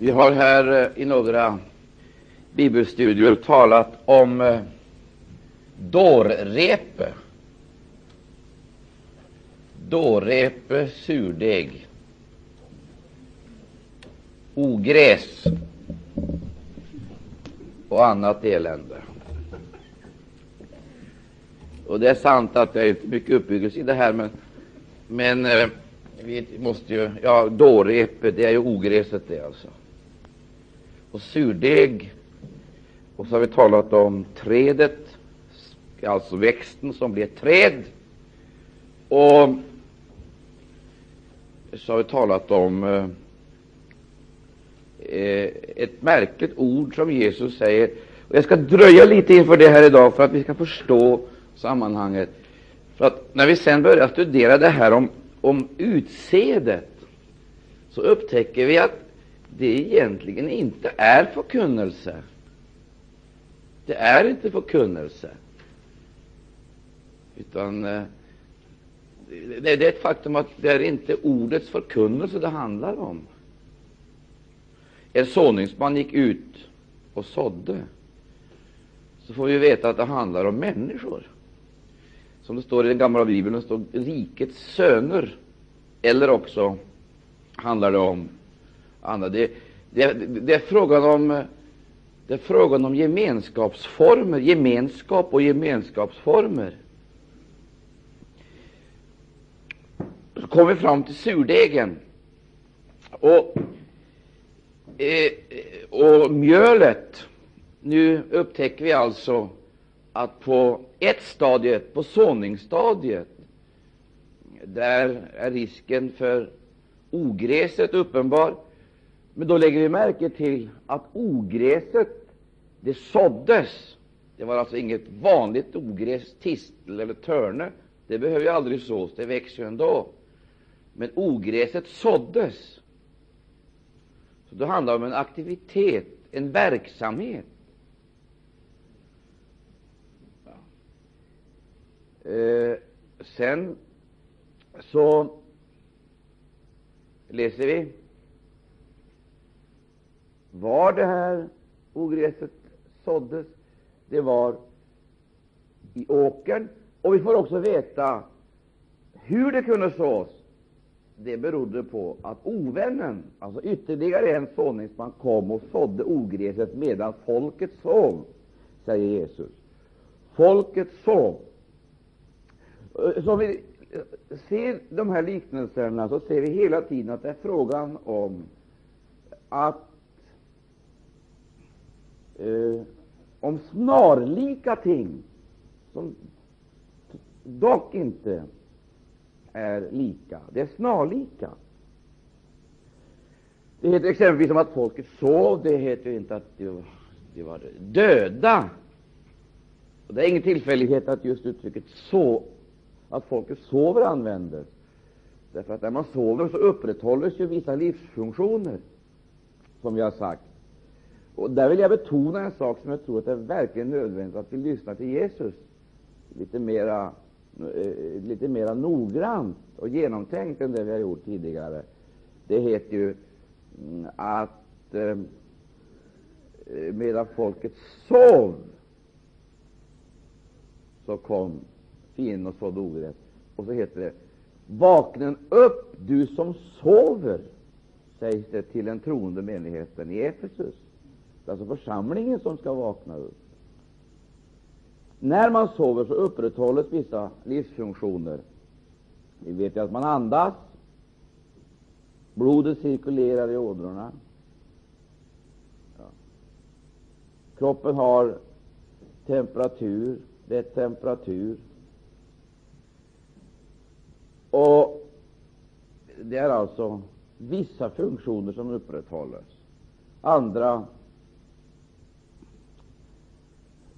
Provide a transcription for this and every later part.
Vi har här eh, i några bibelstudier talat om eh, dårrepe. Dårrepe, surdeg, ogräs och annat elände. Och Det är sant att det är inte mycket uppbyggelse i det här, men, men eh, vi måste ju, ja, dårrepe, det är ju ogräset det alltså. Och surdeg, och så har vi talat om trädet, alltså växten som blir ett träd. Och så har vi talat om eh, eh, ett märkligt ord som Jesus säger. Och jag ska dröja lite inför det här idag för att vi ska förstå sammanhanget. För att när vi sen börjar studera det här om, om utseendet så upptäcker vi att det egentligen inte är förkunnelse. Det är inte förkunnelse. Utan eh, det, det är ett faktum att det är inte ordets förkunnelse det handlar om. En såningsman gick ut och sådde, så får vi veta att det handlar om människor. Som det står i den gamla bibeln, det står rikets söner. Eller också handlar det om andra. Det, det, det, är frågan om, det är frågan om gemenskapsformer, gemenskap och gemenskapsformer. Så kommer vi fram till surdegen. Och, eh, och mjölet. Nu upptäcker vi alltså att på ett stadie, på såningsstadiet, där är risken för ogräset uppenbar. Men då lägger vi märke till att ogräset, det såddes. Det var alltså inget vanligt ogräs, tistel eller törne. Det behöver ju aldrig sås, det växer ju ändå. Men ogräset såddes. Så det handlar om en aktivitet, en verksamhet. Eh, sen så läser vi var det här ogräset såddes. Det var i åkern. Och vi får också veta hur det kunde sås. Det berodde på att ovännen, alltså ytterligare en såningsman, kom och sådde ogräset medan folket sov, säger Jesus. Folket sov. Så om vi ser de här liknelserna så ser vi hela tiden att det är frågan om att eh, om snarlika ting som dock inte är lika. Det är snarlika. Det heter exempelvis om att folket sov. Det heter inte att de var, de var döda. Och det är ingen tillfällighet att just uttrycket så, att folket sover användes. Därför att när man sover så upprätthålls ju vissa livsfunktioner, som vi har sagt. Och Där vill jag betona en sak som jag tror att det är verkligen nödvändigt att vi lyssnar till Jesus litet mera, eh, lite mera noggrant och genomtänkt än det vi har gjort tidigare. Det heter ju mm, att eh, medan folket sov så kom fienden och sådde ogräs. Och så heter det Vaknen upp, du som sover, sägs det till den troende menigheten i Efesus. Det är alltså församlingen som skall vakna upp. När man sover så upprätthålls vissa livsfunktioner. Vi vet ju att man andas, blodet cirkulerar i ådrorna. Ja. Kroppen har temperatur, rätt temperatur. Och Det är alltså vissa funktioner som upprätthålls. Andra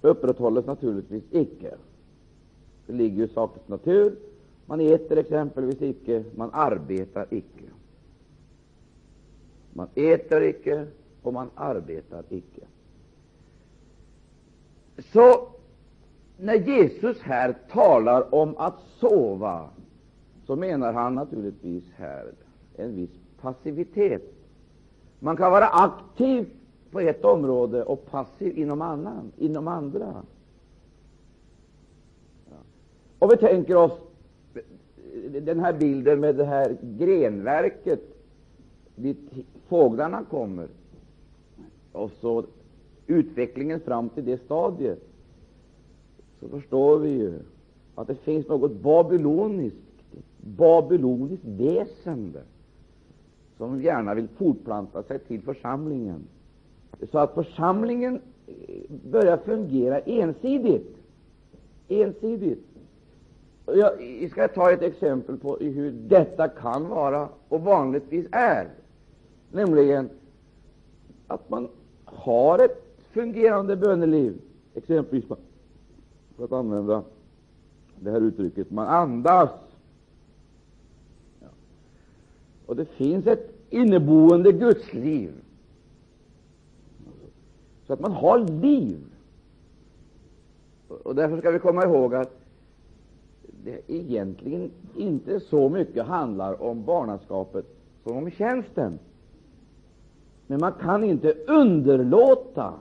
upprätthålles naturligtvis icke. Det ligger i sakens natur. Man äter exempelvis icke, man arbetar icke. Man äter icke och man arbetar icke. Så när Jesus här talar om att sova, så menar han naturligtvis här en viss passivitet. Man kan vara aktiv på ett område och passiv inom, annan, inom andra. Ja. Och vi tänker oss den här bilden med det här grenverket dit fåglarna kommer, och så utvecklingen fram till det stadiet, så förstår vi ju att det finns något babyloniskt, babyloniskt väsende som gärna vill fortplanta sig till församlingen, så att församlingen eh, börjar fungera ensidigt. ensidigt. Jag ska ta ett exempel på hur detta kan vara och vanligtvis är, nämligen att man har ett fungerande böneliv, exempelvis för att använda det här uttrycket, man andas. Och det finns ett inneboende gudsliv, så att man har liv. Och Därför ska vi komma ihåg att det egentligen inte så mycket handlar om barnaskapet som om tjänsten. Men man kan inte underlåta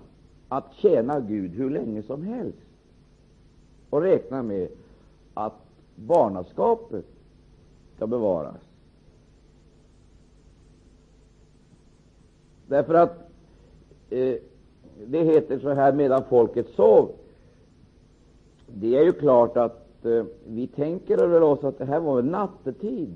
att tjäna Gud hur länge som helst och räkna med att barnaskapet skall bevaras. Därför att eh, det heter så här medan folket sov. Det är ju klart att eh, vi tänker över oss att det här var nattetid.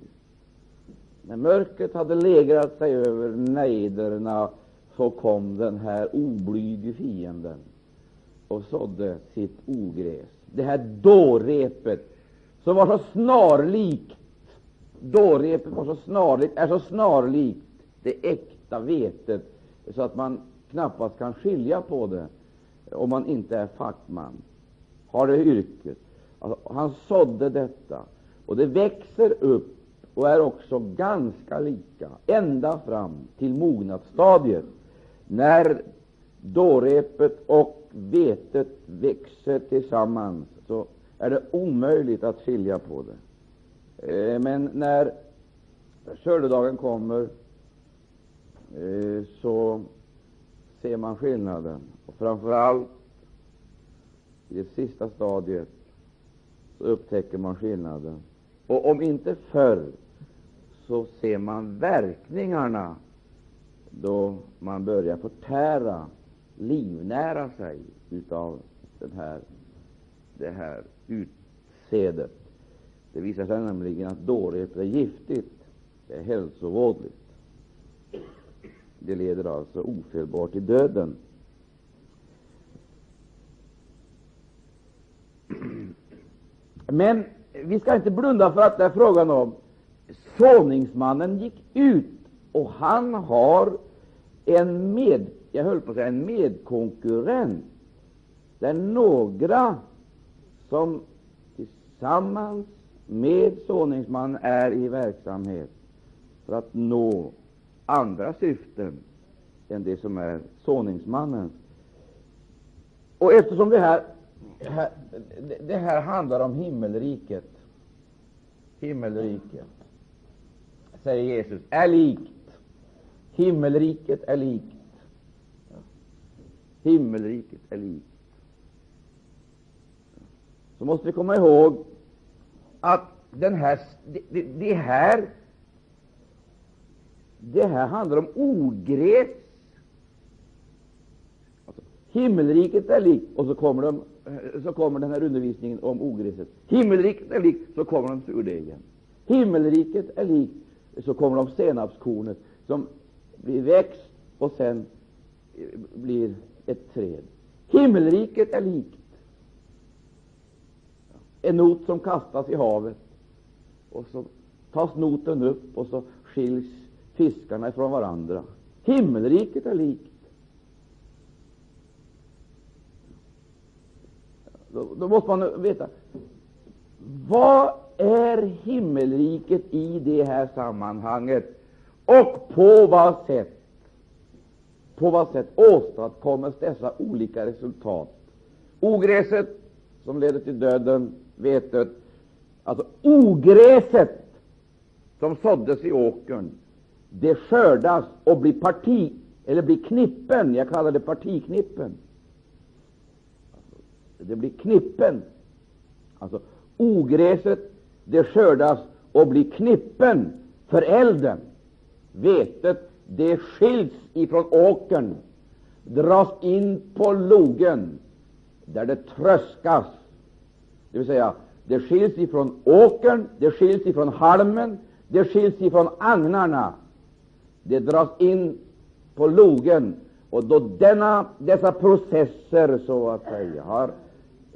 När mörkret hade lägrat sig över nejderna så kom den här oblyge fienden och sådde sitt ogräs. Det här dårepet som var så snarlikt dårepet var så snarlikt, är så snarlikt det äkta vetet så att man knappast kan skilja på det om man inte är fackman, har det yrket. Alltså, han sådde detta, och det växer upp och är också ganska lika ända fram till mognadsstadiet, när dårepet och vetet växer tillsammans, så är det omöjligt att skilja på det. Eh, men när skördedagen kommer, eh, så ser man skillnaden. Och framför allt i det sista stadiet så upptäcker man skillnaden. Och om inte förr så ser man verkningarna då man börjar förtära, livnära sig utav den här, det här utsädet. Det visar sig nämligen att dårighet är giftigt, det är hälsovådligt. Det leder alltså ofelbart till döden. Men vi ska inte blunda för att det är frågan om såningsmannen gick ut, och han har en med, jag höll på att säga en medkonkurrent. Det är några som tillsammans med såningsmannen är i verksamhet för att nå andra syften än det som är såningsmannens. Och eftersom det här, det här handlar om himmelriket, himmelriket, säger Jesus, är likt. Himmelriket är likt. Himmelriket är likt. Så måste vi komma ihåg att den här, det, det här det här handlar om ogräs. Alltså, himmelriket är likt, och så kommer, de, så kommer den här undervisningen om ogräset. Himmelriket är likt, så kommer de surdegen. Himmelriket är likt, så kommer de senapskornet som blir växt och sen eh, blir ett träd. Himmelriket är likt en not som kastas i havet, och så tas noten upp och så skiljs fiskarna ifrån varandra. Himmelriket är likt. Då, då måste man veta vad är himmelriket i det här sammanhanget och på vad sätt på vad sätt åstadkommes dessa olika resultat? Ogräset som leder till döden, vetet, alltså ogräset som såddes i åkern det skördas och blir parti, eller blir knippen. Jag kallar det partiknippen. Alltså, det blir knippen. Alltså ogräset, det skördas och blir knippen för elden. Vetet, det skiljs ifrån åkern, dras in på logen, där det tröskas. Det vill säga, det skiljs ifrån åkern, det skiljs ifrån halmen, det skiljs ifrån agnarna. Det dras in på logen. Och då denna, dessa processer så att säga har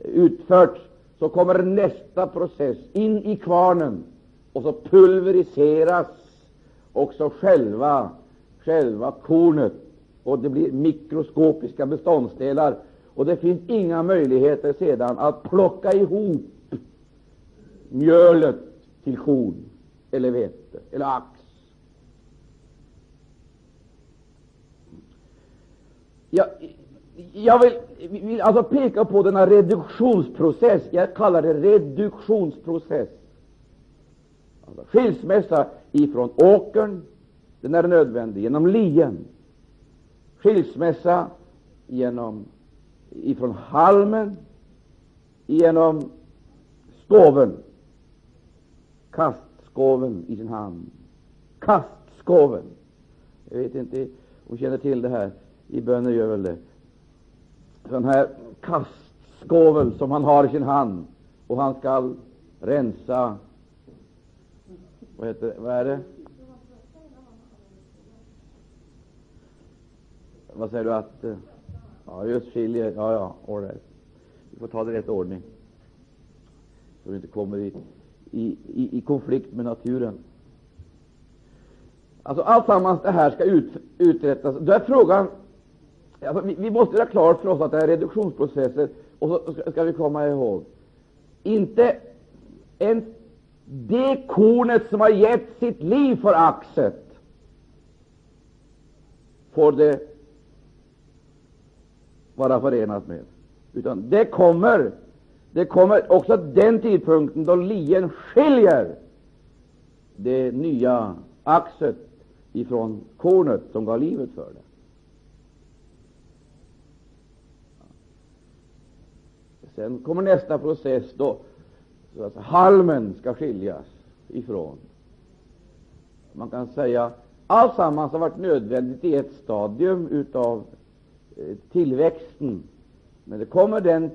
utförts, så kommer nästa process in i kvarnen, och så pulveriseras också själva, själva kornet, och det blir mikroskopiska beståndsdelar. Och det finns inga möjligheter sedan att plocka ihop mjölet till korn eller vete eller ax. Jag, jag vill, vill alltså peka på denna reduktionsprocess. Jag kallar det reduktionsprocess. Alltså skilsmässa ifrån åkern, den är nödvändig genom lien. Skilsmässa genom, ifrån halmen, genom skoven, kastskoven i sin hand. Kastskoven. Jag vet inte om du känner till det här. I böner gör väl det. Sån här kastskovel som han har i sin hand, och han skall rensa vad, heter, vad är det? Vad säger du att eh, Ja, just skiljer. Ja, ja, all right. Vi får ta det i rätt ordning, så vi inte kommer i, i, i, i konflikt med naturen. Alltså Alltsammans det här ska ut, uträttas. Då är frågan alltså, vi, vi, måste göra klart för oss att det är reduktionsprocesser, och så ska, ska vi komma ihåg inte ens det kornet som har gett sitt liv för axet får det vara förenat med. Utan det kommer, det kommer också den tidpunkten då lien skiljer det nya axet ifrån kornet som gav livet för det. Sen kommer nästa process då så att halmen ska skiljas ifrån. Man kan säga alltsammans har varit nödvändigt i ett stadium utav eh, tillväxten. Men det kommer den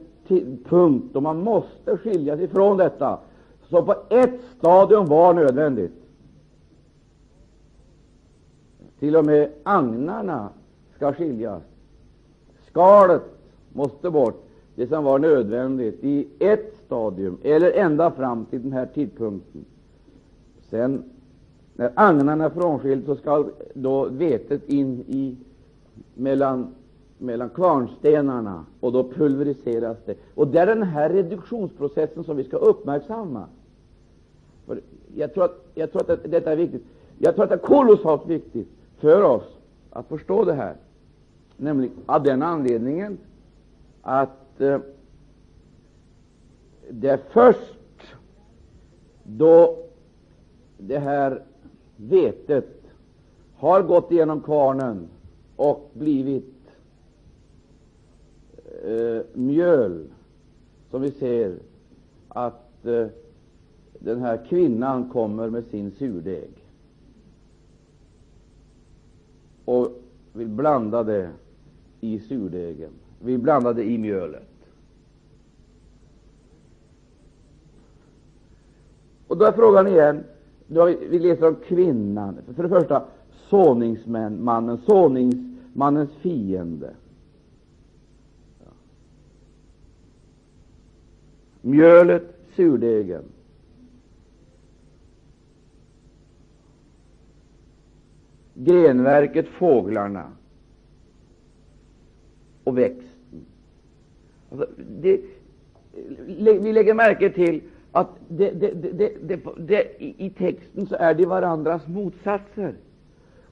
punkt då man måste skiljas ifrån detta, som på ett stadium var nödvändigt. Till och med agnarna ska skiljas. Skalet måste bort, det som var nödvändigt i ett stadium, eller ända fram till den här tidpunkten. Sen, när agnarna är frånskild, så skall då vetet in i mellan, mellan kvarnstenarna, och då pulveriseras det. Och Det är den här reduktionsprocessen som vi skall uppmärksamma. För jag, tror att, jag tror att detta är viktigt. Jag tror att det är kolossalt viktigt för oss att förstå det här, nämligen av den anledningen att Eh, det är först då det här vetet har gått igenom kvarnen och blivit eh, mjöl som vi ser att eh, den här kvinnan kommer med sin surdeg och vill blanda det i surdegen, vi blandade i mjölet. Och då är frågan igen, vi, vi läser om kvinnan. För det första, såningsmannen, såningsmannens fiende. Mjölet, surdegen. Grenverket, fåglarna och växten. Alltså, det, vi lägger märke till att det, det, i texten så är de varandras motsatser,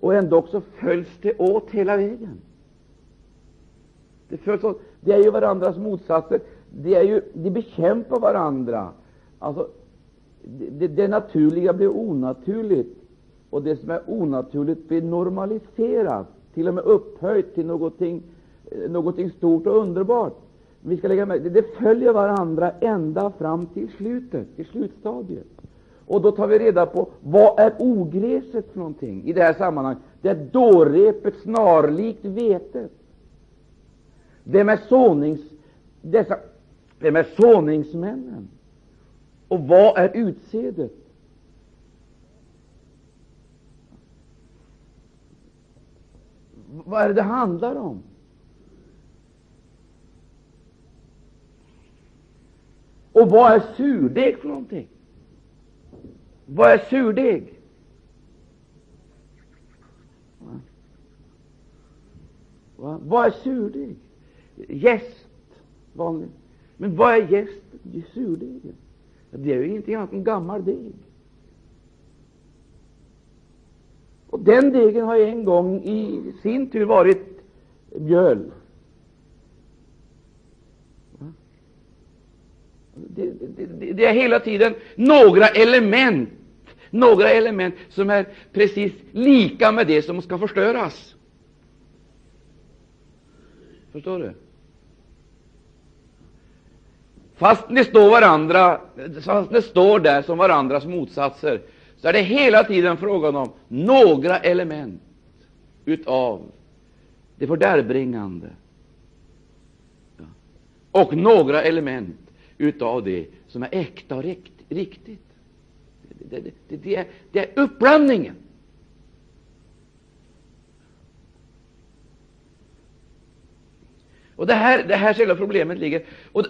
och ändå så följs det åt hela vägen. Det, följs åt. det är ju varandras motsatser. Det är ju, de bekämpar varandra. Alltså, det, det naturliga blir onaturligt och det som är onaturligt blir normaliserat, till och med upphöjt till någonting, eh, någonting stort och underbart. Vi ska lägga med, det följer varandra ända fram till slutet, till slutstadiet. Och då tar vi reda på vad är ogräset för någonting i det här sammanhanget. Det är dårrepet snarlikt vetet. Vem är, sånings, dessa, vem är såningsmännen? Och vad är utsädet? Vad är det det handlar om? Och vad är surdeg för någonting? Vad är surdeg? Va? Vad är surdeg? Gäst, vanligt. Men vad är jäst? Surdegen? Det är ju ingenting annat än gammal deg. Och den degen har en gång i sin tur varit mjöl. Det, det, det, är hela tiden några element, några element som är precis lika med det som ska förstöras. Förstår du? Fast ni står varandra, fast det står där som varandras motsatser, så är det hela tiden frågan om några element utav det fördärvbringande och några element utav det som är äkta och riktigt. Det, det, det, det, är, det är uppblandningen. Och det här, det här själva problemet ligger. Och,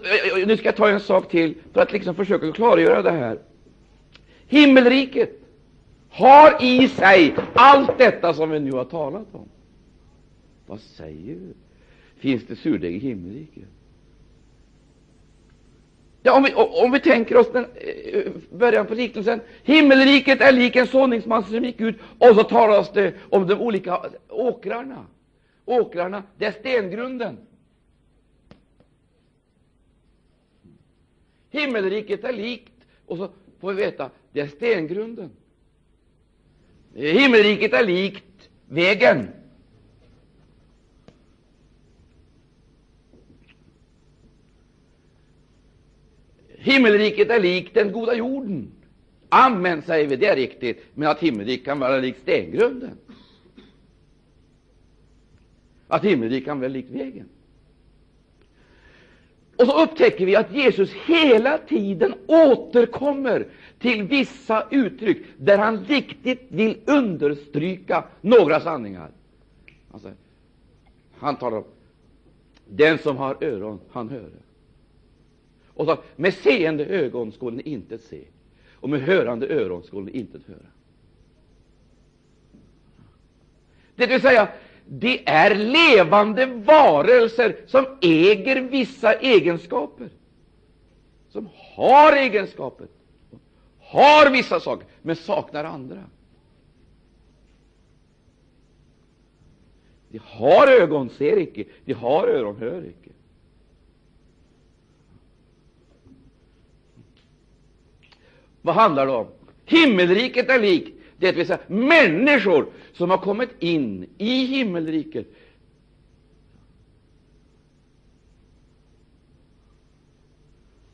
nu ska jag ta en sak till för att liksom försöka klargöra det här. Himmelriket har i sig allt detta som vi nu har talat om. Vad säger du? Finns det surdeg i himmelriket? Ja, om, vi, om vi tänker oss den, eh, början på liknelsen. Himmelriket är lik en såningsman som gick ut, och så talas det om de olika åkrarna. Åkrarna, det är stengrunden. Himmelriket är likt, och så får vi veta, det är stengrunden. Himmelriket är likt vägen. Himmelriket är likt den goda jorden. Amen, säger vi, det är riktigt. Men att himmelriket kan vara likt stengrunden. Att himmelriket kan vara likt vägen. Och så upptäcker vi att Jesus hela tiden återkommer till vissa uttryck där han riktigt vill understryka några sanningar. Alltså, han talar om den som har öron, han hör. Och så, med seende ögon skulle ni inte se, och med hörande öron skulle ni inte höra. Det vill säga, det är levande varelser som äger vissa egenskaper, som har egenskaper, har vissa saker, men saknar andra. De har ögon, ser icke, de har öron, hör icke. Vad handlar det om? Himmelriket är likt, det vill säga människor som har kommit in i himmelriket.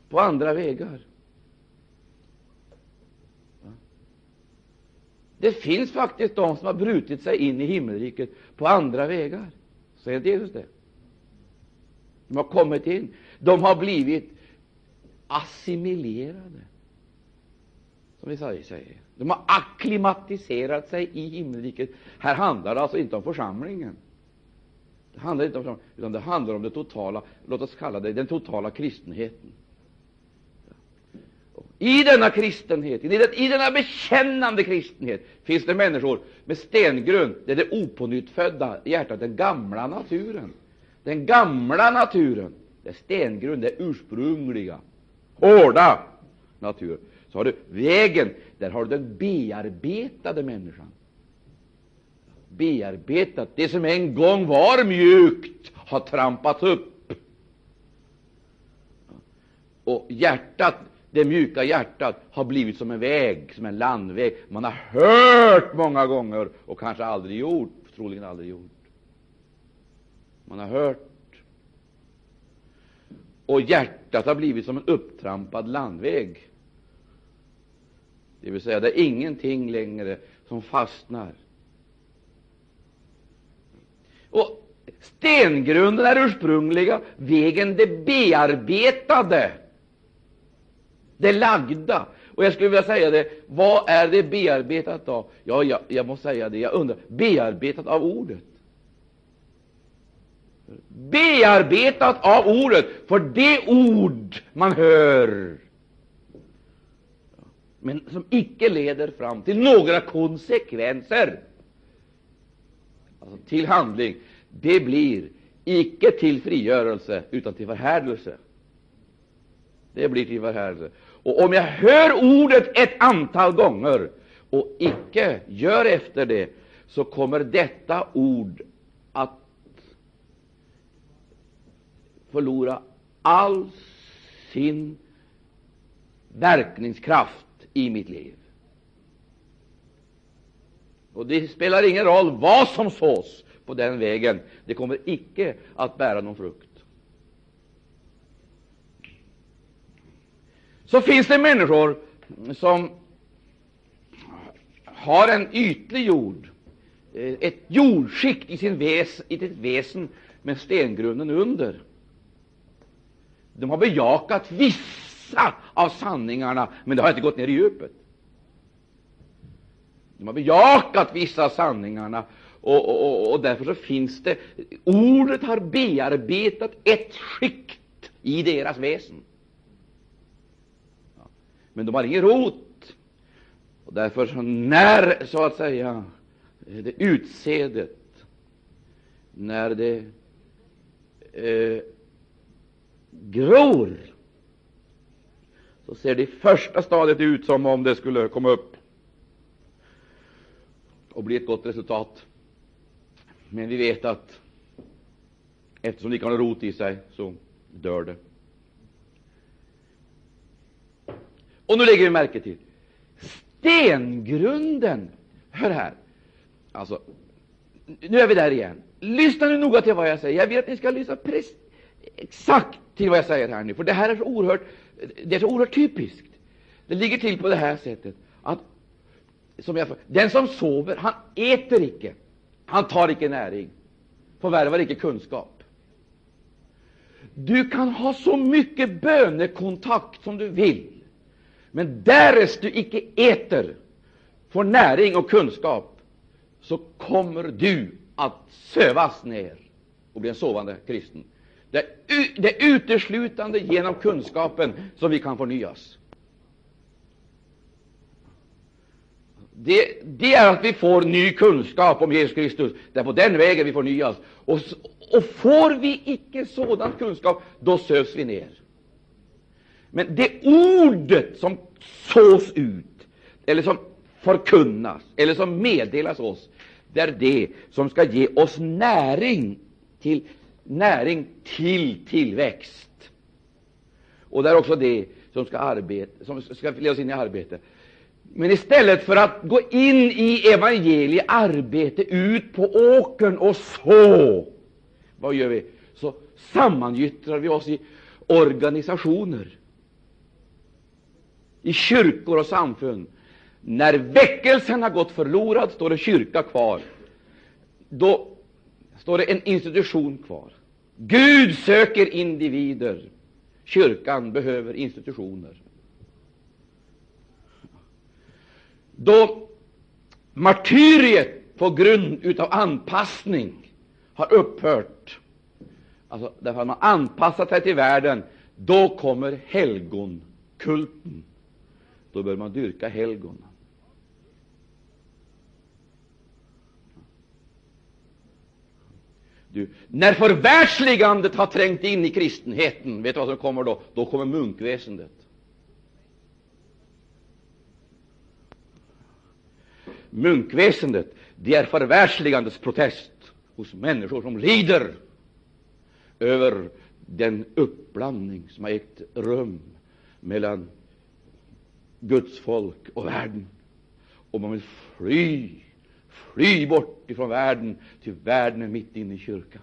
På andra vägar. Det finns faktiskt de som har brutit sig in i himmelriket på andra vägar. Säger Jesus det? De har kommit in. De har blivit assimilerade som vi säger. De har akklimatiserat sig i himmelriket. Här handlar det alltså inte om församlingen. Det handlar inte om församlingen, utan det handlar om det totala, låt oss kalla det den totala kristenheten. I denna kristenhet, i denna bekännande kristenhet, finns det människor med stengrund. Det är det opånyttfödda hjärtat, den gamla naturen. Den gamla naturen, det är stengrund, det ursprungliga, hårda naturen. Så har du vägen, där har du den bearbetade människan. Bearbetat, det som en gång var mjukt har trampats upp. Och hjärtat, det mjuka hjärtat har blivit som en väg, som en landväg. Man har hört många gånger och kanske aldrig gjort, troligen aldrig gjort. Man har hört. Och hjärtat har blivit som en upptrampad landväg. Det vill säga, det är ingenting längre som fastnar. Och Stengrunden är ursprungliga vägen, det bearbetade, det lagda. Och jag skulle vilja säga det, vad är det bearbetat av? Ja, jag, jag måste säga det, jag undrar, bearbetat av ordet. Bearbetat av ordet, för det ord man hör, men som icke leder fram till några konsekvenser, alltså till handling, det blir icke till frigörelse, utan till förhärdelse. Det blir till förhärdelse. Och om jag hör ordet ett antal gånger och icke gör efter det, så kommer detta ord att förlora all sin verkningskraft i mitt liv. Och det spelar ingen roll vad som sås på den vägen. Det kommer icke att bära någon frukt. Så finns det människor som har en ytlig jord, eh, ett jordskikt i, sin väs, i sitt väsen med stengrunden under. De har bejakat vissa av sanningarna, men det har inte gått ner i djupet. De har bejakat vissa av sanningarna, och, och, och, därför så finns det Ordet har bearbetat ett skikt i deras väsen. Men de har ingen rot. Och därför så när, så att säga, det utsädet, när det eh, gror, så ser det i första stadiet ut som om det skulle komma upp och bli ett gott resultat. Men vi vet att eftersom det inte har någon rot i sig, så dör det. Och nu lägger vi märke till stengrunden. Hör här. Alltså, nu är vi där igen. Lyssna nu noga till vad jag säger. Jag vill att ni ska lyssna exakt till vad jag säger här nu, för det här är så oerhört, det är så oerhört typiskt. Det ligger till på det här sättet att som jag, den som sover, han äter icke. Han tar icke näring, förvärvar icke kunskap. Du kan ha så mycket bönekontakt som du vill, men därest du icke äter, får näring och kunskap, så kommer du att sövas ner och bli en sovande kristen. Det är, det är uteslutande genom kunskapen som vi kan förnyas. det, det, är att vi får ny kunskap om Jesus Kristus. Det är på den vägen vi förnyas. Och, och får vi icke sådan kunskap, då sövs vi ner. Men det ordet som sås ut, eller som förkunnas, eller som meddelas oss, det är det som ska ge oss näring till, näring till tillväxt. Och det är också det som ska, arbeta, som ska leda oss in i arbete. Men istället för att gå in i evangeliet arbete, ut på åkern och så, vad gör vi? Så sammangyttrar vi oss i organisationer, i kyrkor och samfund. När väckelsen har gått förlorad står det kyrka kvar. Då står det en institution kvar. Gud söker individer. Kyrkan behöver institutioner. då martyriet på grund av anpassning har upphört, alltså därför att man anpassat sig till världen, då kommer helgonkulten. Då bör man dyrka helgon. Du, när förvärldsligandet har trängt in i kristenheten, vet du vad som kommer då? Då kommer munkväsendet. munkväsendet, det är förvärldsligandets protest hos människor som lider över den uppblandning som har ägt rum mellan Guds folk och världen. Och man vill fly, fly bort ifrån världen, till världen är mitt inne i kyrkan.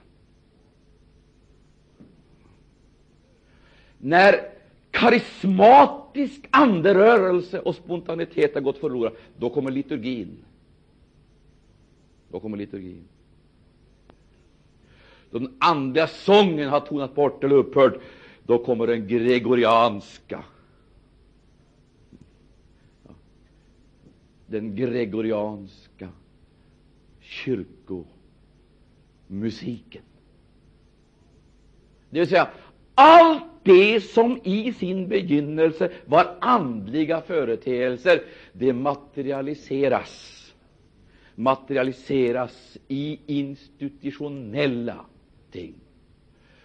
När karismatisk anderörelse och spontanitet har gått förlorad, då kommer liturgin. Då kommer liturgin. Då den andliga sången har tonat bort eller upphört, då kommer den gregorianska. Den gregorianska kyrkomusiken. Det vill säga, allt det som i sin begynnelse var andliga företeelser, det materialiseras materialiseras i institutionella ting.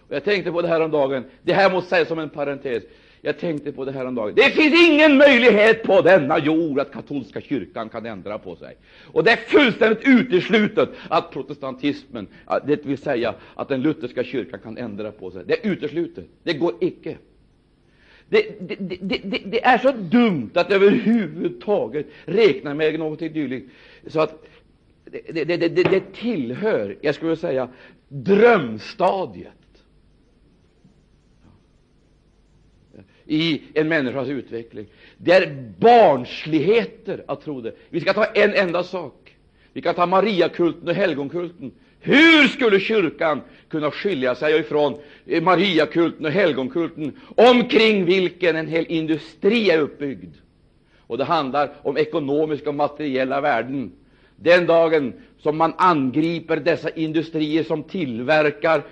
Och jag tänkte på det här om dagen. Det här måste sägas som en parentes. Jag tänkte på det här om dagen. Det finns ingen möjlighet på denna jord att katolska kyrkan kan ändra på sig. Och det är fullständigt uteslutet att protestantismen, det vill säga att den lutherska kyrkan kan ändra på sig. Det är uteslutet. Det går icke. Det, det, det, det, är så dumt att överhuvudtaget räkna med något dylikt. Så att det, det, det, det, tillhör, jag skulle säga, drömstadiet i en människas utveckling. Det är barnsligheter att tro det. Vi ska ta en enda sak. Vi kan ta Mariakulten och helgonkulten. Hur skulle kyrkan kunna skilja sig ifrån Mariakulten och helgonkulten, omkring vilken en hel industri är uppbyggd? Och det handlar om ekonomiska och materiella värden den dagen som man angriper dessa industrier som tillverkar,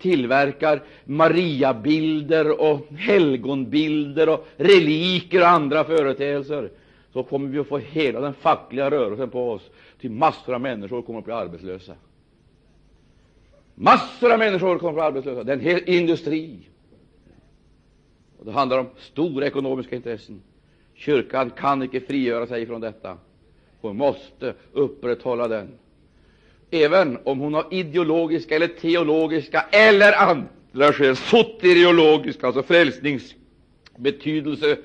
tillverkar Mariabilder och helgonbilder och reliker och andra företeelser, så kommer vi att få hela den fackliga rörelsen på oss, till massor av människor kommer att bli arbetslösa. Massor av människor kommer att bli arbetslösa. Det är en hel industri. Och det handlar om stora ekonomiska intressen. Kyrkan kan icke frigöra sig från detta. Hon måste upprätthålla den. Även om hon har ideologiska eller teologiska eller andra skäl, soteriologiska, alltså frälsningsbetydelse,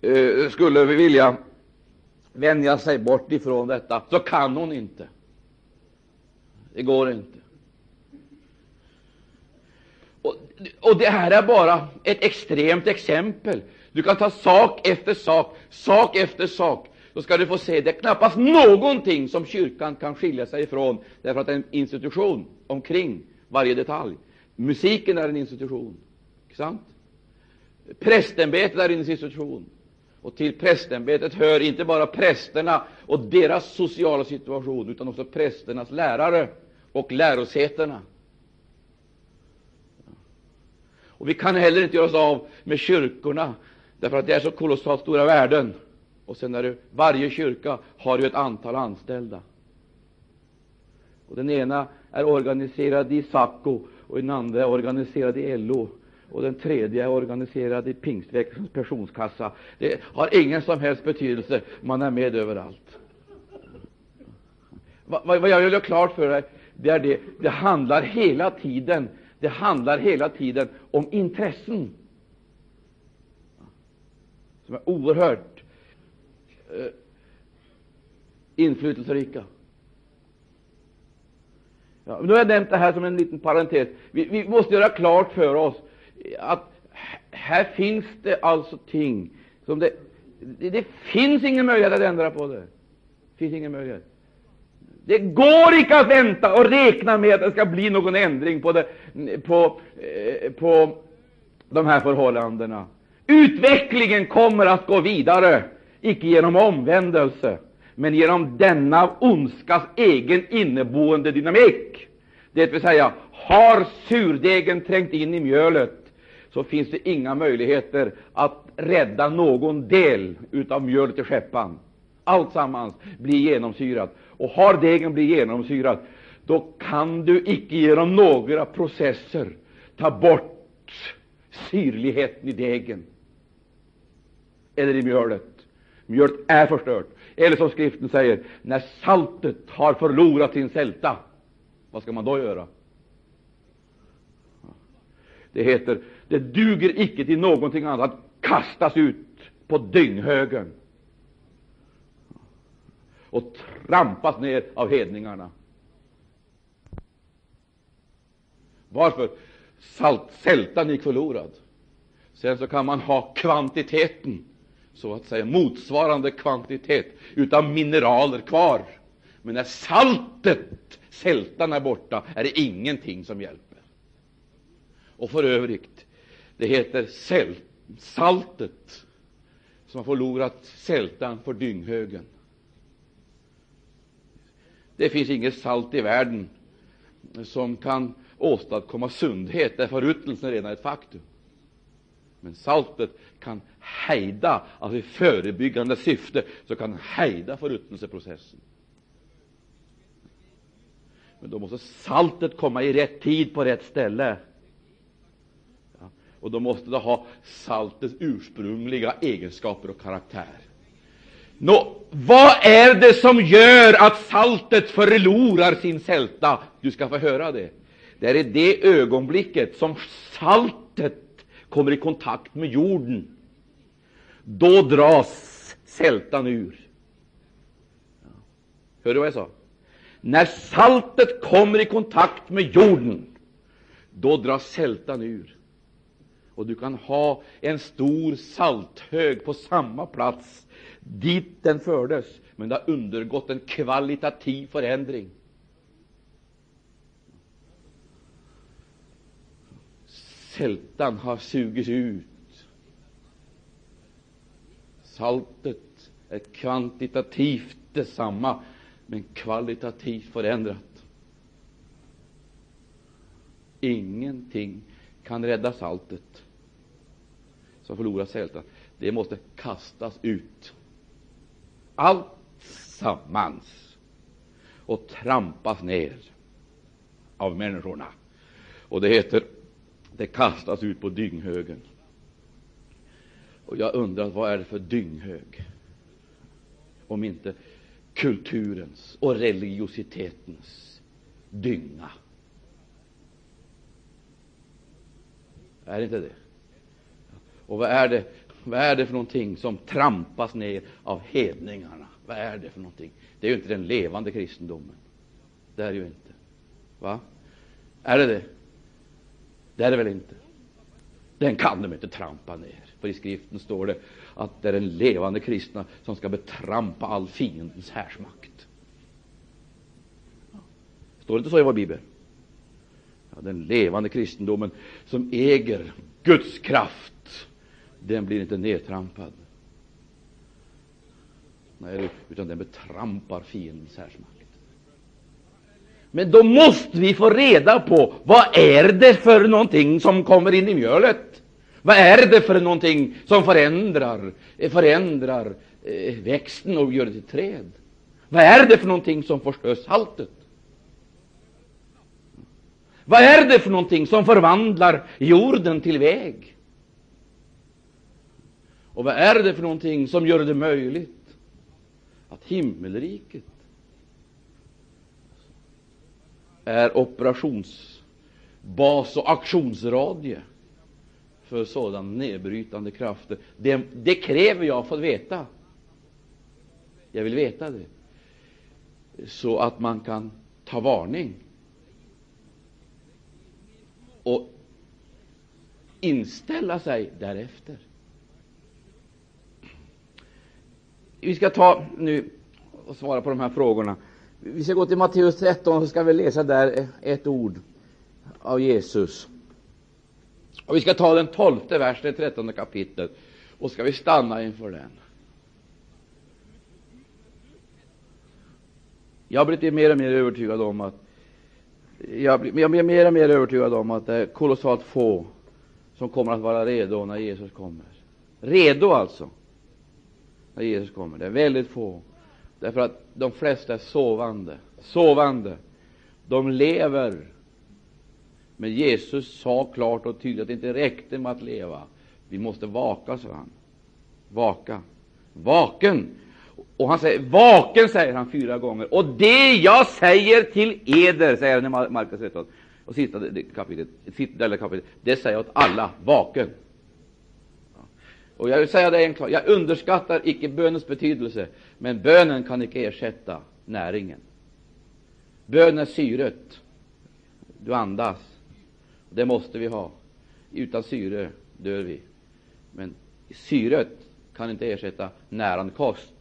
eh, skulle vilja vänja sig bort ifrån detta, så kan hon inte. Det går inte. Och, och det här är bara ett extremt exempel. Du kan ta sak efter sak, sak efter sak så ska du få se det är knappast någonting som kyrkan kan skilja sig ifrån, därför att det är en institution omkring varje detalj. Musiken är en institution. Inte sant? Prästämbetet är en institution. Och till prästämbetet hör inte bara prästerna och deras sociala situation, utan också prästernas lärare och lärosätena. Och vi kan heller inte göra oss av med kyrkorna, därför att det är så kolossalt stora värden. Och sen är det, varje kyrka har ju ett antal anställda. Och den ena är organiserad i SACO, och den andra är organiserad i LO, och den tredje är organiserad i Pingstväckelsens pensionskassa. Det har ingen som helst betydelse, man är med överallt. Vad, vad jag vill göra klart för dig, det är det, det handlar hela tiden, det handlar hela tiden om intressen som är oerhört eh, inflytelserika. Ja, nu har jag nämnt det här som en liten parentes. Vi, vi måste göra klart för oss att här finns det alltså ting som det, det, det finns ingen möjlighet att ändra på det. Finns ingen möjlighet. Det går icke att vänta och räkna med att det ska bli någon ändring på, det, på, eh, på de här förhållandena. Utvecklingen kommer att gå vidare icke genom omvändelse, men genom denna ondskas egen inneboende dynamik. Det vill säga, har surdegen trängt in i mjölet, så finns det inga möjligheter att rädda någon del av mjölet i skeppan. Alltsammans blir genomsyrat. Och har degen blivit genomsyrad, då kan du icke genom några processer ta bort syrligheten i degen eller i mjölet. Mjölet är förstört. Eller som skriften säger, när saltet har förlorat sin sälta, vad ska man då göra? Det heter, det duger icke till någonting annat att kastas ut på dynghögen och trampas ner av hedningarna. Varför? Salt, sältan gick förlorad. Sen så kan man ha kvantiteten, så att säga motsvarande kvantitet utav mineraler kvar. Men när saltet, sältan är borta, är det ingenting som hjälper. Och för övrigt, det heter sält, saltet som har förlorat sältan för dynghögen. Det finns inget salt i världen som kan åstadkomma sundhet, därför förruttnelsen är redan ett faktum. Men saltet kan hejda, alltså i förebyggande syfte, så kan hejda förruttnelseprocessen. Men då måste saltet komma i rätt tid på rätt ställe. Ja, och då måste det ha saltets ursprungliga egenskaper och karaktär. Nå, vad är det som gör att saltet förlorar sin sälta? Du ska få höra det. Det är i det ögonblicket som saltet kommer i kontakt med jorden. Då dras sältan ur. Hör du vad jag sa? När saltet kommer i kontakt med jorden, då dras sältan ur. Och du kan ha en stor salthög på samma plats dit den fördes, men det har undergått en kvalitativ förändring. Sältan har sugits ut. Saltet är kvantitativt detsamma, men kvalitativt förändrat. Ingenting kan rädda saltet som förlorar sältan. Det måste kastas ut. Allt sammans och trampas ner av människorna. Och det heter det kastas ut på dynghögen. Och jag undrar, vad är det för dynghög? Om inte kulturens och religiositetens dynga. Är det inte det? Och vad är det, vad är det för någonting som trampas ner av hedningarna? Vad är det för någonting? Det är ju inte den levande kristendomen. Det är ju inte. Va? Är det det? Det är det väl inte? Den kan de inte trampa ner. För i skriften står det att det är den levande kristna som ska betrampa all fiendens härsmakt. Står det inte så i vår bibel? Ja, den levande kristendomen som äger Guds kraft, den blir inte nedtrampad. Nej, utan den betrampar fiendens härsmakt. Men då måste vi få reda på vad är det för någonting som kommer in i mjölet. Vad är det för någonting som förändrar, eh, förändrar eh, växten och gör det till träd? Vad är det för någonting som förstör saltet? Vad är det för någonting som förvandlar jorden till väg? Och vad är det för någonting som gör det möjligt att himmelriket är operationsbas och aktionsradie för sådana nedbrytande krafter. Det, det kräver jag för att veta. Jag vill veta det. Så att man kan ta varning och inställa sig därefter. Vi ska ta nu och svara på de här frågorna. Vi ska gå till Matteus 13 så ska vi läsa där ett ord av Jesus. Och vi ska ta den tolfte versen i trettonde kapitlet och ska vi stanna inför den. Jag har blivit mer och mer övertygad om att jag blir mer och mer övertygad om att det är kolossalt få som kommer att vara redo när Jesus kommer. Redo alltså, när Jesus kommer. Det är väldigt få. Därför att de flesta är sovande. Sovande. De lever. Men Jesus sa klart och tydligt att det inte räckte med att leva. Vi måste vaka, sa han. Vaka. Vaken. Och han säger, vaken, säger han fyra gånger. Och det jag säger till eder, säger han i Markus 13, och sista kapitlet, sista kapitlet, det säger jag åt alla, vaken. Och jag vill säga det enkelt, jag underskattar icke bönens betydelse, men bönen kan icke ersätta näringen. Bön är syret. Du andas. Det måste vi ha. Utan syre dör vi. Men syret kan inte ersätta närande kost.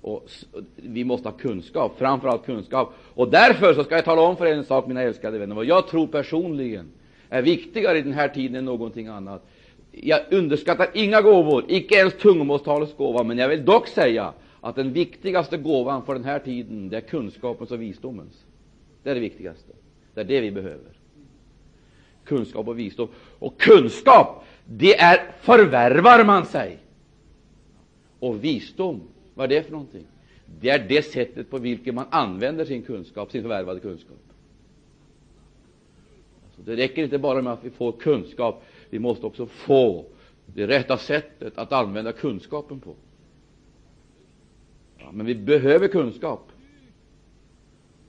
Och vi måste ha kunskap, framför allt kunskap. Och därför så ska jag tala om för er en sak, mina älskade vänner, vad jag tror personligen är viktigare i den här tiden än någonting annat. Jag underskattar inga gåvor, icke ens tungomålstalets gåva, men jag vill dock säga att den viktigaste gåvan för den här tiden, det är kunskapens och visdomens. Det är det viktigaste. Det är det vi behöver. Kunskap och visdom. Och kunskap, det är förvärvar man sig. Och visdom, vad är det för någonting? Det är det sättet på vilket man använder sin kunskap, sin förvärvade kunskap. Alltså, det räcker inte bara med att vi får kunskap, vi måste också få det rätta sättet att använda kunskapen på. Ja, men vi behöver kunskap.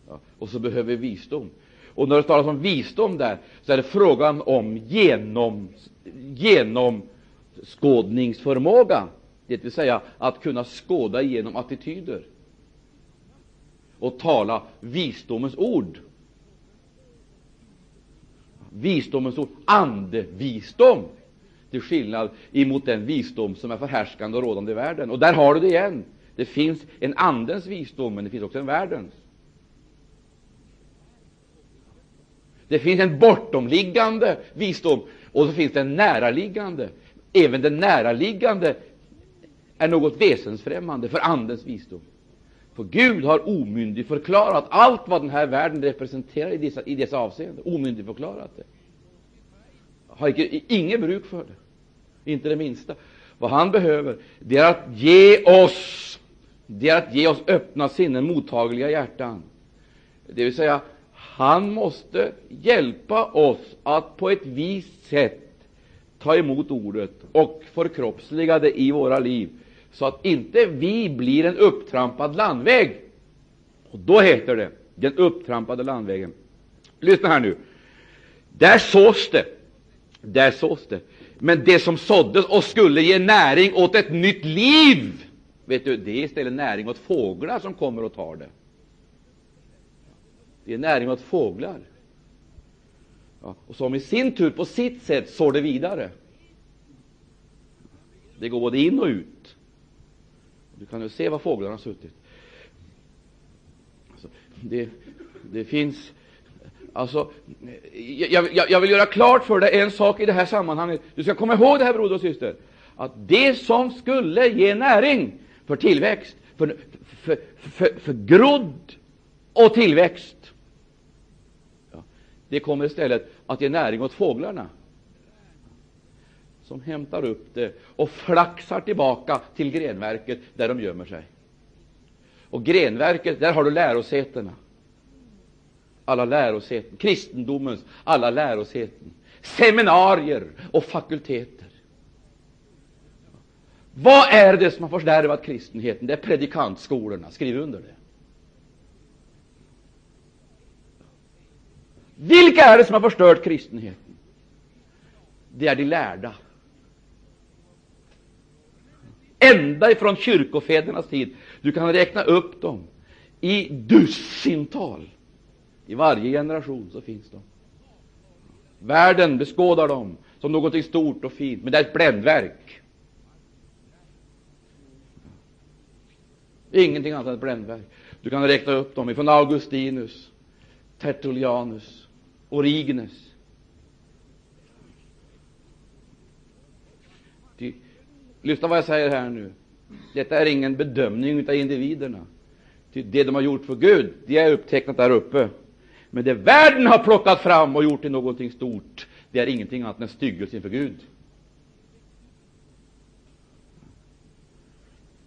Ja, och så behöver vi visdom. Och när det talas om visdom där, så är det frågan om genom, genomskådningsförmåga. Det vill säga att kunna skåda igenom attityder och tala visdomens ord. Visdomens ord, andevisdom, till skillnad emot den visdom som är förhärskande och rådande i världen. Och där har du det igen. Det finns en andens visdom, men det finns också en världens. Det finns en bortomliggande visdom och så finns det en näraliggande. Även den näraliggande är något väsensfrämmande för Andens visdom. För Gud har omyndigförklarat allt vad den här världen representerar i dessa, i dessa avseenden. Omyndigförklarat det. Har icke, inget bruk för det. Inte det minsta. Vad han behöver, det är att ge oss, det är att ge oss öppna sinnen, mottagliga hjärtan. Det vill säga, han måste hjälpa oss att på ett visst sätt ta emot ordet och förkroppsliga det i våra liv så att inte vi blir en upptrampad landväg. Och då heter det den upptrampade landvägen. Lyssna här nu. Där sås det. Där sås det. Men det som såddes och skulle ge näring åt ett nytt liv, vet du, det är istället näring åt fåglar som kommer och tar det. Det är näring åt fåglar. Ja, och som i sin tur på sitt sätt sår det vidare. Det går både in och ut. Du kan ju se var fåglarna har suttit. Alltså, det, det finns Alltså, jag, jag, jag, vill göra klart för dig en sak i det här sammanhanget. Du ska komma ihåg det här, broder och syster, att det som skulle ge näring för tillväxt, för, för, för, för grodd och tillväxt, ja, det kommer istället att ge näring åt fåglarna som hämtar upp det och flaxar tillbaka till grenverket där de gömmer sig. Och grenverket, där har du lärosätena. Alla lärosäten, kristendomens alla lärosäten, seminarier och fakulteter. Vad är det som har fördärvat kristenheten? Det är predikantskolorna. Skriv under det. Vilka är det som har förstört kristenheten? Det är de lärda ända ifrån kyrkofädernas tid. Du kan räkna upp dem i dussintal. I varje generation så finns de. Världen beskådar dem som något stort och fint, men det är ett bländverk. Ingenting annat än ett bländverk. Du kan räkna upp dem ifrån Augustinus, Tertullianus, Origenes, Lyssna vad jag säger här nu. Detta är ingen bedömning av individerna. Det de har gjort för Gud, det är upptecknat där uppe. Men det världen har plockat fram och gjort till någonting stort, det är ingenting annat än styggelse inför Gud.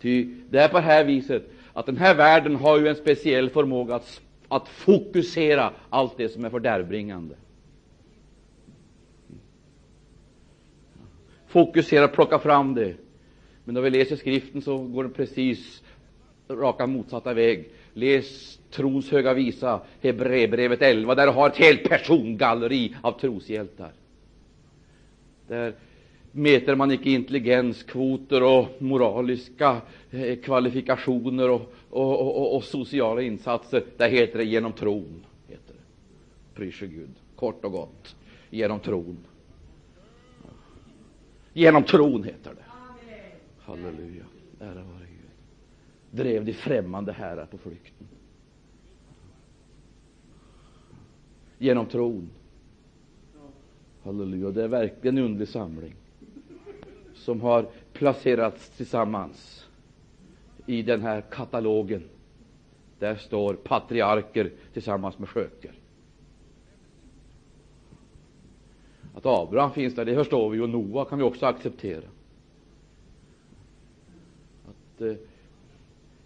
Ty det är på det här viset att den här världen har ju en speciell förmåga att, att fokusera allt det som är fördärvbringande. Fokusera, plocka fram det. Men när vi läser skriften så går det precis raka motsatta väg. Läs trons höga visa, Hebreerbrevet 11, där du har ett helt persongalleri av troshjältar. Där mäter man inte intelligenskvoter och moraliska eh, kvalifikationer och, och, och, och, sociala insatser. Där heter det genom tron. Heter det. Gud. Kort och gott. Genom tron. Genom tron heter det. Halleluja. Ära vare Gud. Drev de främmande herrar på flykten. Genom tron. Halleluja. Det är verkligen en underlig samling som har placerats tillsammans i den här katalogen. Där står patriarker tillsammans med skökar. Att Abraham finns där, det förstår vi, och Noa kan vi också acceptera. Eh,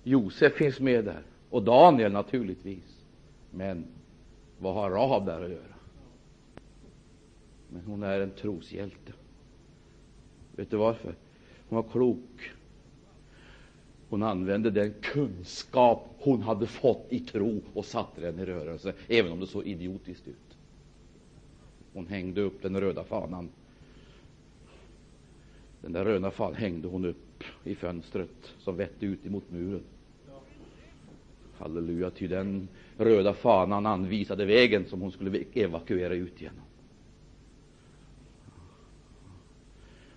Josef finns med där, och Daniel naturligtvis. Men vad har Rahab där att göra? Men hon är en troshjälte. Vet du varför? Hon var klok. Hon använde den kunskap hon hade fått i tro och satte den i rörelse, även om det såg idiotiskt ut. Hon hängde upp den röda fanan. Den där röda fanan hängde hon upp i fönstret som vette ut emot muren. Halleluja, ty den röda fanan anvisade vägen som hon skulle evakuera ut genom.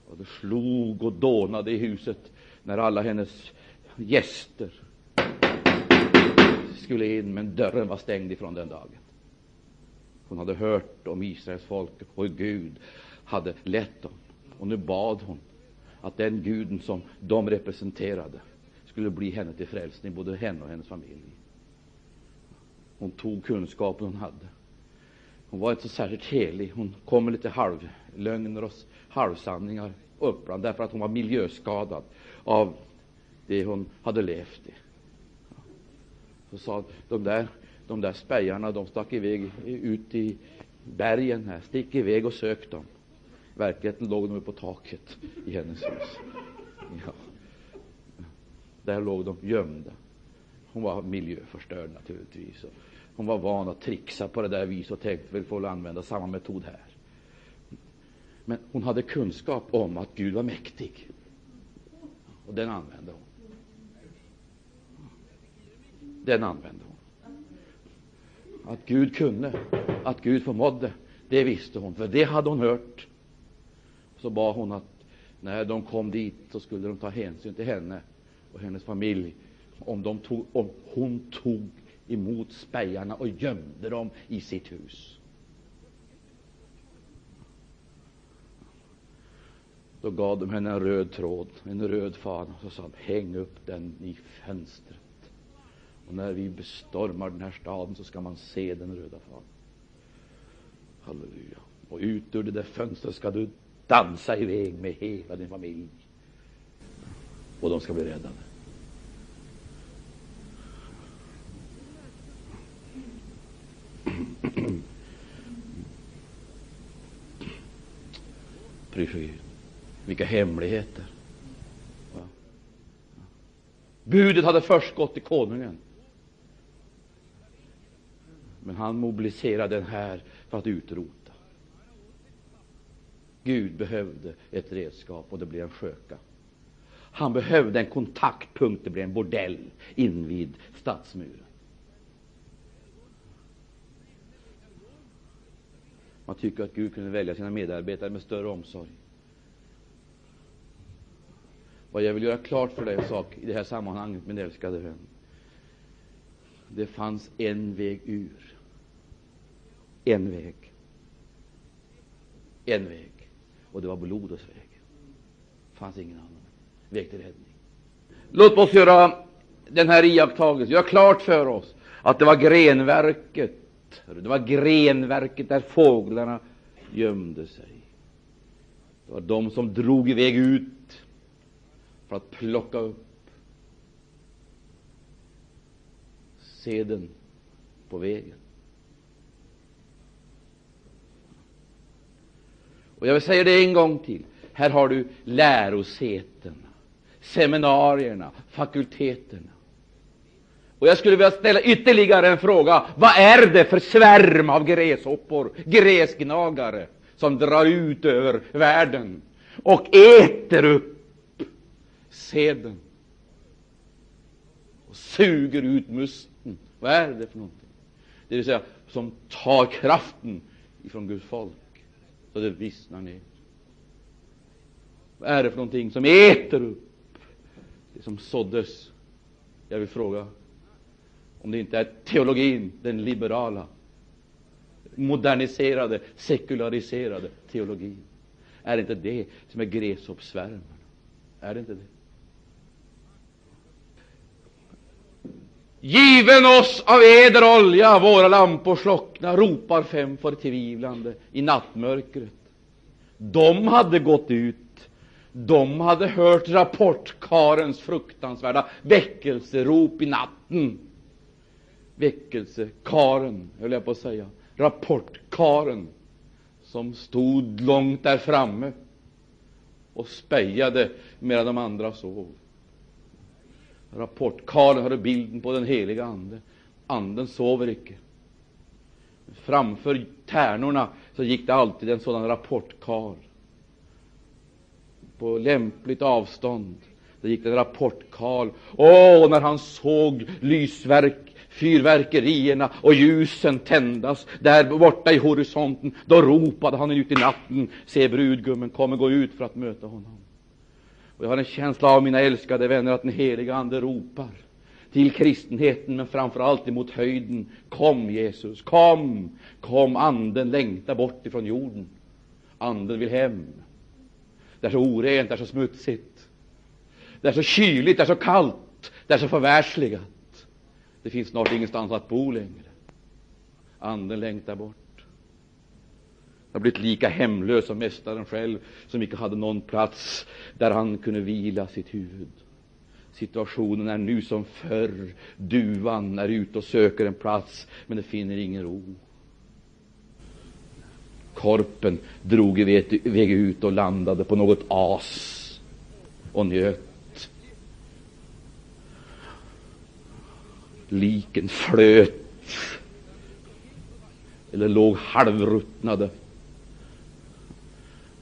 Och det slog och dånade i huset när alla hennes gäster skulle in, men dörren var stängd ifrån den dagen. Hon hade hört om Israels folk och hur Gud hade lett dem. Och nu bad hon att den guden som de representerade skulle bli henne till frälsning, både henne och hennes familj. Hon tog kunskapen hon hade. Hon var inte så särskilt helig. Hon kom med lite halvlögner och halvsanningar Uppland därför att hon var miljöskadad av det hon hade levt i. Så sa de där, de där spejarna, de stack iväg ut i bergen här. Stick iväg och sök dem. I verkligheten låg de på taket i hennes hus. Ja. Där låg de gömda. Hon var miljöförstörd naturligtvis. Hon var van att trixa på det där viset och tänkte väl få använda samma metod här. Men hon hade kunskap om att Gud var mäktig. Och den använde hon. Den använde hon. Att Gud kunde, att Gud förmådde, det visste hon, för det hade hon hört. Så bad hon att när de kom dit så skulle de ta hänsyn till henne och hennes familj. Om, de tog, om hon tog emot spejarna och gömde dem i sitt hus. Då gav de henne en röd tråd, en röd fana, och så sa de, häng upp den i fönstret. Och när vi bestormar den här staden så ska man se den röda fanan. Halleluja. Och ut ur det där fönstret ska du dansa iväg med hela din familj. Och de ska bli räddade. Gud. Vilka hemligheter. Va? Budet hade först gått till konungen. Men han mobiliserade den här för att utrota. Gud behövde ett redskap och det blev en sköka. Han behövde en kontaktpunkt, det blev en bordell invid stadsmuren. Man tycker att Gud kunde välja sina medarbetare med större omsorg. Vad jag vill göra klart för dig en sak i det här sammanhanget, min älskade vän. Det fanns en väg ur. En väg. En väg. Och det var blodets väg. Det fanns ingen annan väg till räddning. Låt oss göra den här iakttagelsen. Göra klart för oss att det var grenverket. Det var grenverket där fåglarna gömde sig. Det var de som drog iväg ut för att plocka upp seden på vägen. Och jag vill säga det en gång till. Här har du lärosätena, seminarierna, fakulteterna. Och jag skulle vilja ställa ytterligare en fråga. Vad är det för svärm av gräshoppor, gräsgnagare, som drar ut över världen och äter upp seden och suger ut musten. Vad är det för någonting? Det vill säga, som tar kraften ifrån Guds folk så det vissnar ner. Vad är det för någonting som äter upp det som såddes? Jag vill fråga om det inte är teologin, den liberala, moderniserade, sekulariserade teologin. Är det inte det som är gräshoppssvärmen? Är det inte det? Given oss av eder olja, våra lampor slockna, ropar fem förtvivlande i nattmörkret. De hade gått ut de hade hört rapportkarens fruktansvärda väckelserop i natten. Väckelsekaren, höll jag på att säga. Rapportkaren som stod långt där framme och spejade medan de andra sov. Rapportkarlen hade bilden på den heliga Ande. Anden sover icke. Framför tärnorna så gick det alltid en sådan rapportkarl. på lämpligt avstånd. Det gick en rapportkarl. Åh, när han såg lysverk, fyrverkerierna och ljusen tändas där borta i horisonten, då ropade han ut i natten, se brudgummen kommer gå ut för att möta honom. Och jag har en känsla av, mina älskade vänner, att den heliga Ande ropar till kristenheten, men framför allt emot höjden. Kom, Jesus, kom, kom, Anden längtar bort ifrån jorden. Anden vill hem. Det är så orent, det är så smutsigt. Det är så kyligt, det är så kallt, det är så förvärldsligat. Det finns snart ingenstans att bo längre. Anden längtar bort. Jag har blivit lika hemlös som mästaren själv, som icke hade någon plats där han kunde vila sitt huvud. Situationen är nu som förr. Duvan är ute och söker en plats, men det finner ingen ro. Korpen drog iväg ut och landade på något as och njöt. Liken flöt eller låg halvruttnade.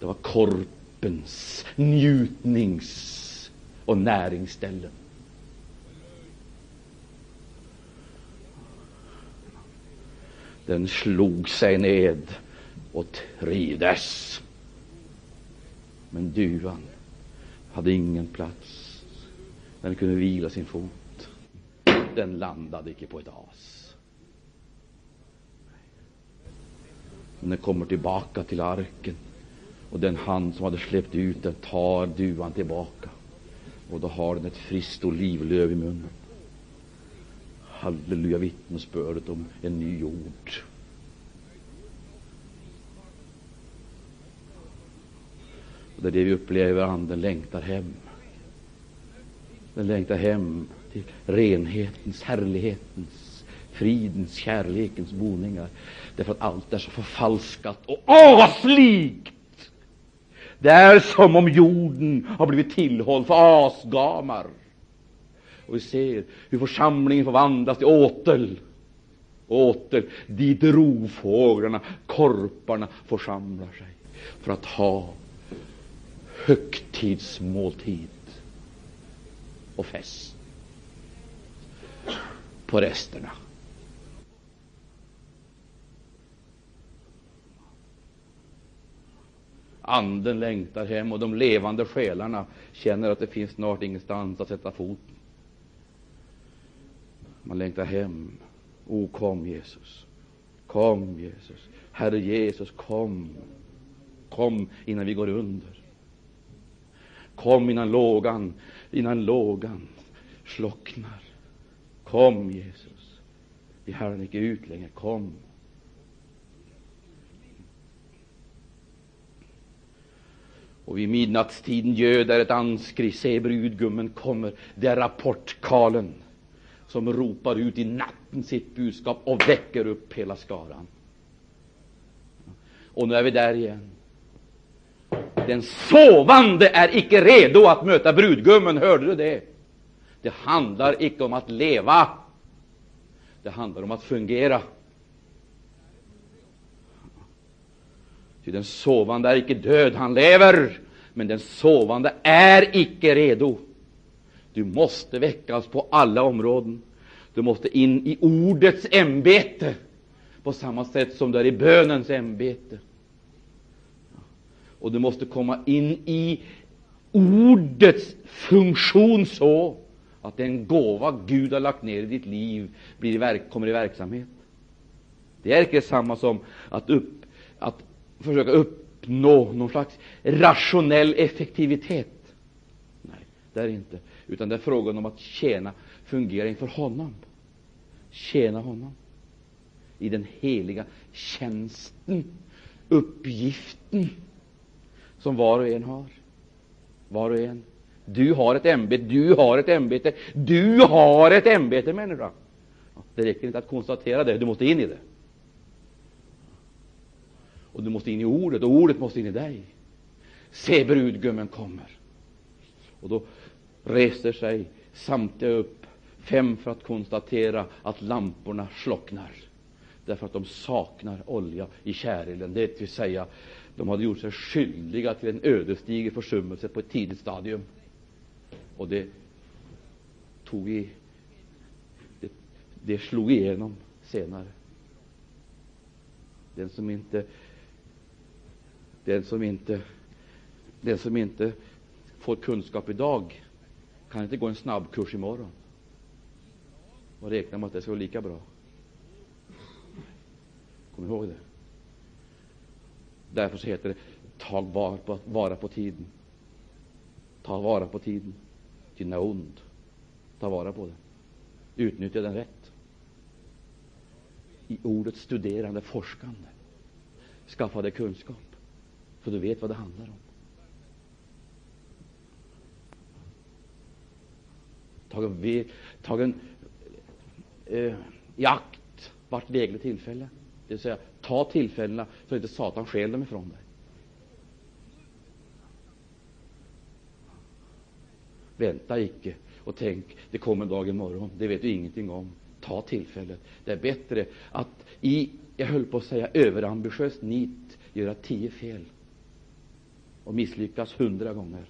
Det var korpens njutnings och näringsställen. Den slog sig ned och trivdes. Men duvan hade ingen plats. Den kunde vila sin fot. Den landade icke på ett as. Men den kommer tillbaka till arken och den hand som hade släppt ut den tar duvan tillbaka och då har den ett friskt olivlöv i munnen. Halleluja, vittnesbördet om en ny jord. Det är det vi upplever, anden längtar hem. Den längtar hem till renhetens, härlighetens, fridens, kärlekens boningar. Därför att allt är så förfalskat och asligt. Det är som om jorden har blivit tillhåll för asgamar. Och vi ser hur församlingen förvandlas till åtel. Åter dit rovfåglarna, korparna församlar sig för att ha högtidsmåltid och fest på resterna. Anden längtar hem och de levande själarna känner att det finns snart ingenstans att sätta foten. Man längtar hem. O, kom Jesus. Kom Jesus. Herre Jesus, kom. Kom innan vi går under. Kom innan lågan, innan lågan slocknar. Kom, Jesus. Vi härden icke ut längre. Kom. Och vid midnattstiden göder ett anskri, se brudgummen kommer. Det är rapportkalen som ropar ut i natten sitt budskap och väcker upp hela skaran. Och nu är vi där igen. Den sovande är icke redo att möta brudgummen. Hörde du det? Det handlar icke om att leva. Det handlar om att fungera. Ty den sovande är icke död, han lever. Men den sovande är icke redo. Du måste väckas på alla områden. Du måste in i ordets ämbete på samma sätt som du är i bönens ämbete. Och du måste komma in i ordets funktion så att den gåva Gud har lagt ner i ditt liv blir i verk, kommer i verksamhet. Det är inte samma som att, upp, att försöka uppnå någon slags rationell effektivitet. Nej, det är inte. Utan det är frågan om att tjäna, fungera inför honom. Tjäna honom i den heliga tjänsten, uppgiften som var och en har. Var och en. Du har ett ämbete, du har ett ämbete, du har ett ämbete, människa. Det räcker inte att konstatera det, du måste in i det. Och du måste in i ordet, och ordet måste in i dig. Se, brudgummen kommer. Och då reser sig samtliga upp, fem för att konstatera att lamporna slocknar därför att de saknar olja i kärlen. Det vill säga, de hade gjort sig skyldiga till en ödesdiger försummelse på ett tidigt stadium. Och det tog i, det, det slog igenom senare. Den som inte den som inte den som inte får kunskap idag kan inte gå en snabbkurs imorgon och räkna med att det ska gå lika bra. Kom ihåg det. Därför så heter det ta vara på, vara på tiden. Ta vara på tiden. Tiden är ond. Ta vara på den. Utnyttja den rätt. I ordet studerande, forskande. Skaffa dig kunskap, för du vet vad det handlar om. Tag tagen eh, i akt vart lägligt tillfälle. Det vill säga, ta tillfällena så att inte Satan stjäl dem ifrån dig. Vänta icke och tänk, det kommer en dag imorgon. Det vet du ingenting om. Ta tillfället. Det är bättre att i, jag höll på att säga, överambitiöst nit göra tio fel och misslyckas hundra gånger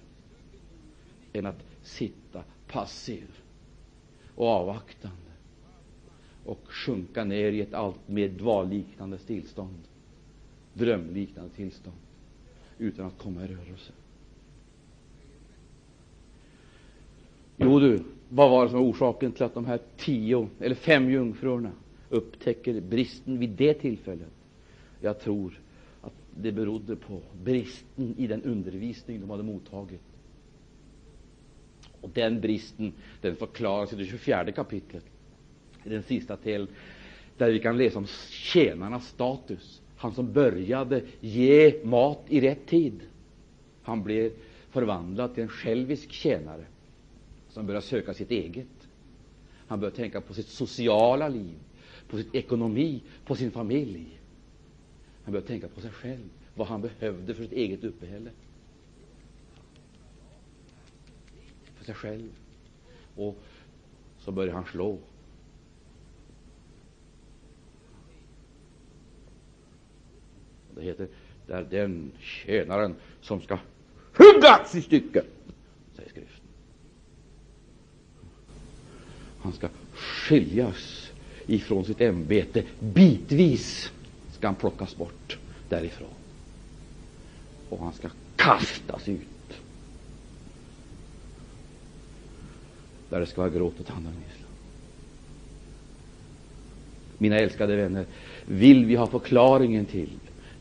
än att sitta passiv och avvaktande och sjunka ner i ett allt mer dvalliknande tillstånd, drömliknande tillstånd, utan att komma i rörelse. Jo du, vad var det som var orsaken till att de här tio, eller fem jungfrurna upptäcker bristen vid det tillfället? Jag tror det berodde på bristen i den undervisning de hade mottagit. Och den bristen den förklaras i det 24 kapitlet i den sista delen, där vi kan läsa om tjänarnas status. Han som började ge mat i rätt tid. Han blev förvandlad till en självisk tjänare som började söka sitt eget. Han började tänka på sitt sociala liv, på sin ekonomi, på sin familj. Han började tänka på sig själv, vad han behövde för sitt eget uppehälle. För sig själv. Och så började han slå Det heter det är den tjänaren som ska huggas i stycken, säger skriften. Han ska skiljas ifrån sitt ämbete. Bitvis ska han plockas bort därifrån. Och han ska kastas ut. Där det ska vara gråt och tandangisslan. Mina älskade vänner, vill vi ha förklaringen till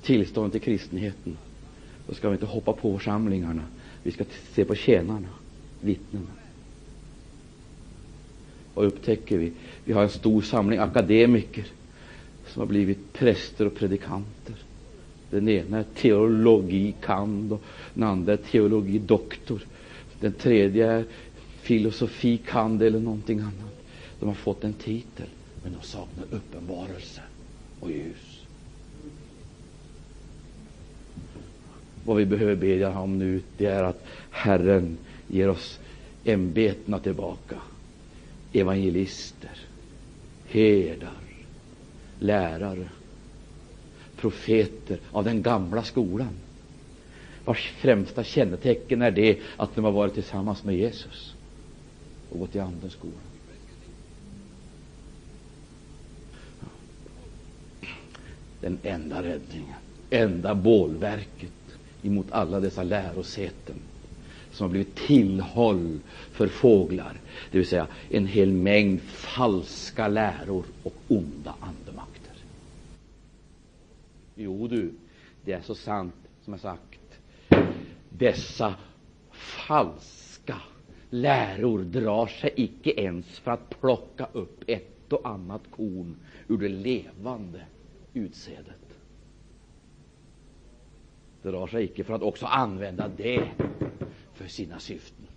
tillståndet i kristenheten, då ska vi inte hoppa på församlingarna. Vi ska se på tjänarna, vittnena. Och upptäcker vi? Vi har en stor samling akademiker som har blivit präster och predikanter. Den ena är teologi kand och den andra är teologi doktor. Den tredje är filosofi kand eller någonting annat. De har fått en titel, men de saknar uppenbarelse och ljus. Vad vi behöver bedja om nu, det är att Herren ger oss ämbetena tillbaka. Evangelister, herdar, lärare, profeter av den gamla skolan. vars främsta kännetecken är det att de har varit tillsammans med Jesus och gått i Andens skola. Den enda räddningen, enda bålverket emot alla dessa lärosäten som har blivit tillhåll för fåglar, det vill säga en hel mängd falska läror och onda andemakter. Jo du, det är så sant som jag sagt. Dessa falska läror drar sig icke ens för att plocka upp ett och annat korn ur det levande utsädet. Drar sig icke för att också använda det för sina syften.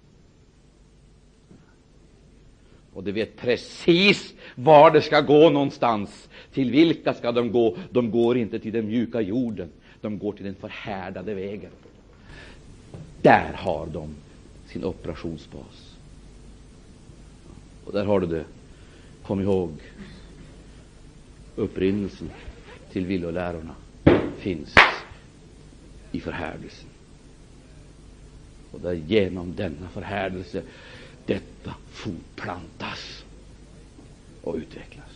Och de vet precis var det ska gå någonstans. Till vilka ska de gå? De går inte till den mjuka jorden. De går till den förhärdade vägen. Där har de sin operationsbas. Och där har du det. Kom ihåg, upprinnelsen till villolärorna finns i förhärdelsen. Och där genom denna förhärdelse detta fortplantas och utvecklas.